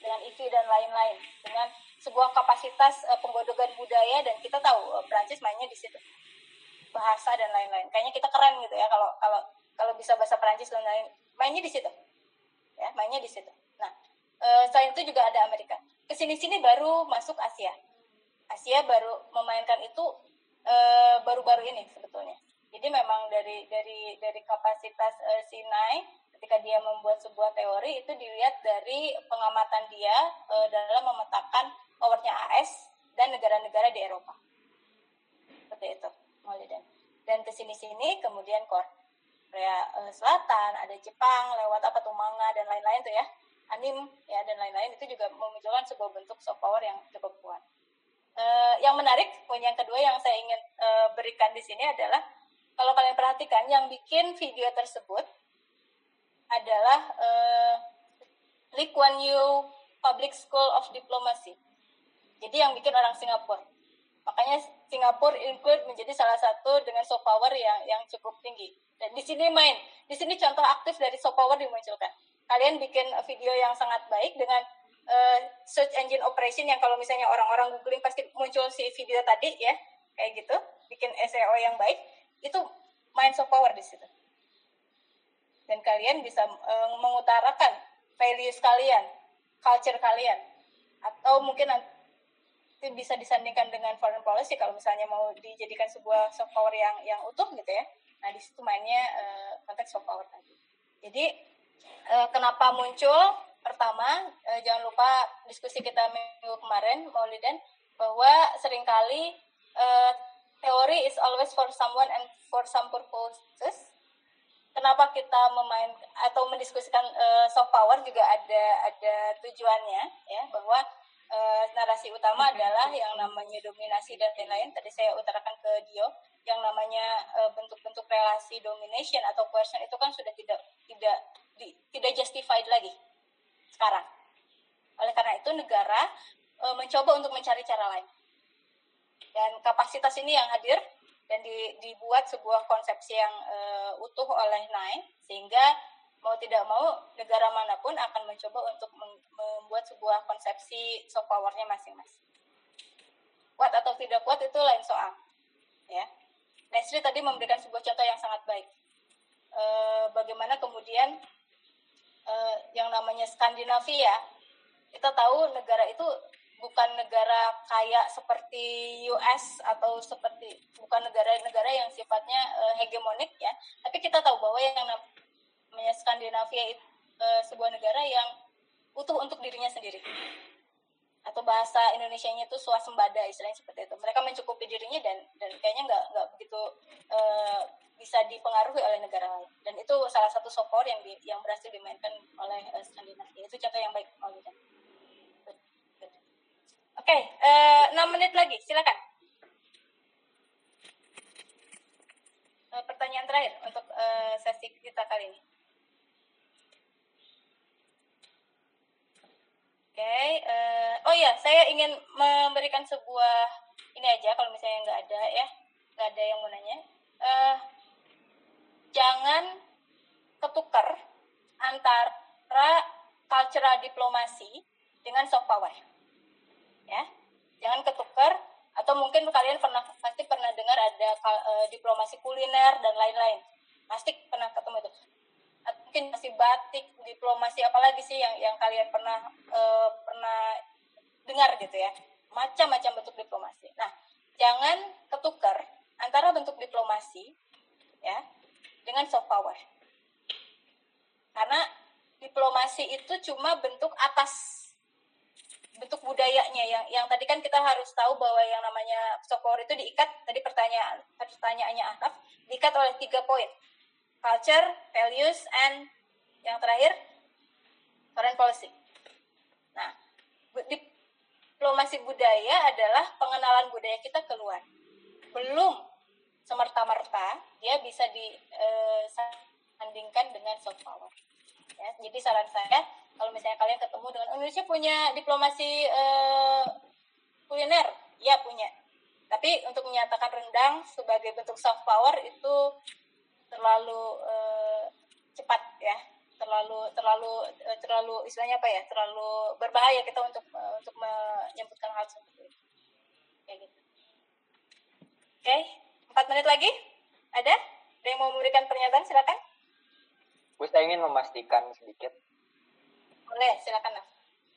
dengan IFI dan lain-lain dengan sebuah kapasitas eh, penggodogan budaya dan kita tahu eh, Perancis mainnya di situ bahasa dan lain-lain. Kayaknya kita keren gitu ya kalau kalau kalau bisa bahasa Perancis dan lain mainnya di situ. Ya, mainnya di situ. Nah, eh, selain itu juga ada Amerika. Ke sini-sini baru masuk Asia. Asia baru memainkan itu baru-baru ini sebetulnya. Jadi memang dari dari dari kapasitas eh, Sinai ketika dia membuat sebuah teori itu dilihat dari pengamatan dia eh, dalam memetakan powernya AS dan negara-negara di Eropa. Seperti itu. Maulidan. Dan ke sini-sini kemudian Korea eh, Selatan, ada Jepang lewat apa tuh manga dan lain-lain tuh ya. Anim ya dan lain-lain itu juga memunculkan sebuah bentuk soft power yang cukup kuat. Eh, yang menarik, poin yang kedua yang saya ingin eh, berikan di sini adalah kalau kalian perhatikan yang bikin video tersebut adalah eh, Lee Kuan Yew Public School of Diplomacy. Jadi yang bikin orang Singapura. Makanya Singapura include menjadi salah satu dengan soft power yang yang cukup tinggi. Dan di sini main, di sini contoh aktif dari soft power dimunculkan. Kalian bikin video yang sangat baik dengan eh, search engine operation yang kalau misalnya orang-orang googling pasti muncul si video tadi ya, kayak gitu, bikin SEO yang baik, itu main soft power di situ. Dan kalian bisa eh, mengutarakan values kalian, culture kalian, atau mungkin nanti bisa disandingkan dengan foreign policy kalau misalnya mau dijadikan sebuah soft power yang yang utuh gitu ya. Nah di situ mainnya eh, konteks soft power tadi. Jadi eh, kenapa muncul? Pertama eh, jangan lupa diskusi kita minggu kemarin Maulidan bahwa sering kali eh, teori is always for someone and for some purposes. Kenapa kita memain atau mendiskusikan eh, soft power juga ada ada tujuannya ya bahwa eh, narasi utama adalah yang namanya dominasi dan lain-lain. Tadi saya utarakan ke Dio, yang namanya eh, bentuk-bentuk relasi domination atau coercion itu kan sudah tidak tidak di, tidak justified lagi sekarang. Oleh karena itu negara uh, mencoba untuk mencari cara lain. Dan kapasitas ini yang hadir dan di, dibuat sebuah konsepsi yang uh, utuh oleh NAI sehingga mau tidak mau negara mana pun akan mencoba untuk membuat sebuah konsepsi soft powernya masing-masing. Kuat atau tidak kuat itu lain soal, ya. Nesri tadi memberikan sebuah contoh yang sangat baik. E, bagaimana kemudian e, yang namanya Skandinavia, kita tahu negara itu bukan negara kaya seperti US atau seperti bukan negara-negara yang sifatnya e, hegemonik ya, tapi kita tahu bahwa yang namanya Skandinavia itu e, sebuah negara yang utuh untuk dirinya sendiri atau bahasa Indonesia-nya itu swasembada istilahnya seperti itu. Mereka mencukupi dirinya dan dan kayaknya nggak nggak begitu uh, bisa dipengaruhi oleh negara lain. Dan itu salah satu sokor yang di, yang berhasil dimainkan oleh uh, Skandinavia. Itu contoh yang baik Maulida. Oke, okay, uh, 6 menit lagi, silakan. Uh, pertanyaan terakhir untuk uh, sesi kita kali ini. Oke, okay, uh, oh ya, saya ingin memberikan sebuah ini aja kalau misalnya nggak ada ya, nggak ada yang mau nanya. Uh, jangan ketukar antara cultural diplomasi dengan soft power, ya. Jangan ketukar atau mungkin kalian pernah pasti pernah dengar ada uh, diplomasi kuliner dan lain-lain. Pasti pernah ketemu itu. Mungkin masih batik diplomasi apalagi sih yang yang kalian pernah uh, pernah dengar gitu ya. Macam-macam bentuk diplomasi. Nah jangan ketukar antara bentuk diplomasi ya dengan soft power. Karena diplomasi itu cuma bentuk atas bentuk budayanya yang yang tadi kan kita harus tahu bahwa yang namanya power itu diikat tadi pertanyaan pertanyaannya Anaf diikat oleh tiga poin culture, values, and yang terakhir foreign policy. Nah, diplomasi budaya adalah pengenalan budaya kita keluar. Belum semerta-merta dia bisa disandingkan eh, dengan soft power. Ya, jadi saran saya kalau misalnya kalian ketemu dengan Indonesia punya diplomasi uh, kuliner, ya punya. Tapi untuk menyatakan rendang sebagai bentuk soft power itu terlalu uh, cepat ya. Terlalu terlalu uh, terlalu istilahnya apa ya? Terlalu berbahaya kita untuk uh, untuk menyebutkan hal seperti itu. Kayak gitu. Oke empat menit lagi. Ada? Yang mau memberikan pernyataan? Silakan. Saya ingin memastikan sedikit boleh silakan Naf.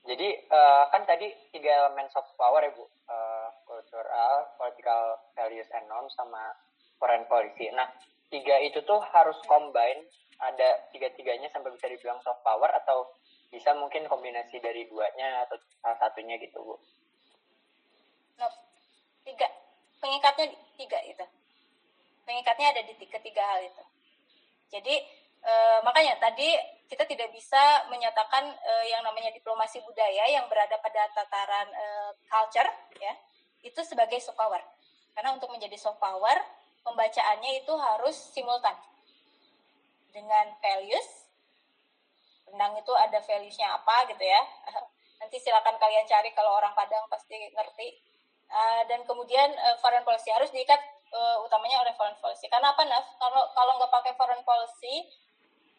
jadi uh, kan tadi tiga elemen soft power ya Bu uh, cultural political values and norms sama foreign policy nah tiga itu tuh harus combine ada tiga-tiganya sampai bisa dibilang soft power atau bisa mungkin kombinasi dari duanya atau salah satunya gitu bu? No, tiga pengikatnya tiga itu pengikatnya ada di ketiga hal itu. Jadi e, makanya tadi kita tidak bisa menyatakan e, yang namanya diplomasi budaya yang berada pada tataran e, culture ya itu sebagai soft power. Karena untuk menjadi soft power pembacaannya itu harus simultan dengan values. Rendang itu ada valuesnya apa gitu ya. Nanti silakan kalian cari kalau orang Padang pasti ngerti. Uh, dan kemudian uh, foreign policy harus diikat uh, utamanya oleh foreign policy. Karena apa, Naf? Kalau kalau nggak pakai foreign policy,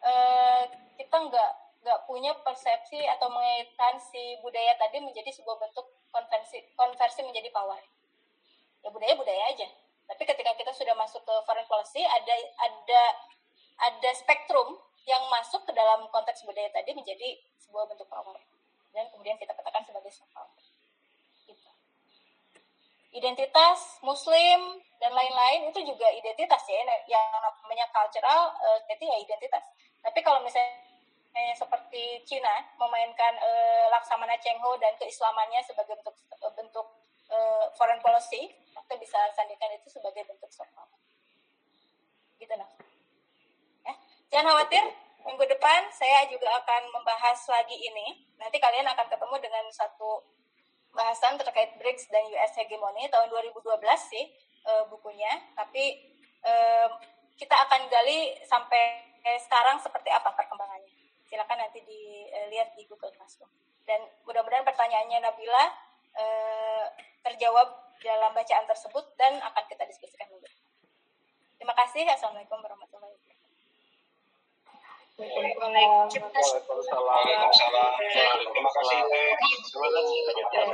uh, kita nggak nggak punya persepsi atau mengaitkan si budaya tadi menjadi sebuah bentuk konversi konversi menjadi power. Ya budaya budaya aja tapi ketika kita sudah masuk ke foreign policy, ada ada ada spektrum yang masuk ke dalam konteks budaya tadi menjadi sebuah bentuk power. Dan kemudian kita katakan sebagai soft power. Gitu. Identitas Muslim dan lain-lain itu juga identitas ya, yang namanya cultural uh, itu ya identitas. Tapi kalau misalnya seperti Cina memainkan uh, Laksamana Cheng Ho dan keislamannya sebagai bentuk bentuk uh, foreign policy, kita bisa sandingkan itu sebagai bentuk soft. Gitu nah. Ya. Jangan khawatir, minggu depan saya juga akan membahas lagi ini. Nanti kalian akan ketemu dengan satu bahasan terkait BRICS dan US hegemoni tahun 2012 sih e, bukunya. Tapi e, kita akan gali sampai sekarang seperti apa perkembangannya. Silakan nanti dilihat di Google Classroom. Dan mudah-mudahan pertanyaannya Nabila eh, terjawab dalam bacaan tersebut dan akan kita diskusikan dulu. Terima kasih. Assalamualaikum warahmatullahi wabarakatuh. Waalaikumsalam. Waalaikumsalam. Terima kasih. Teh. Terima kasih.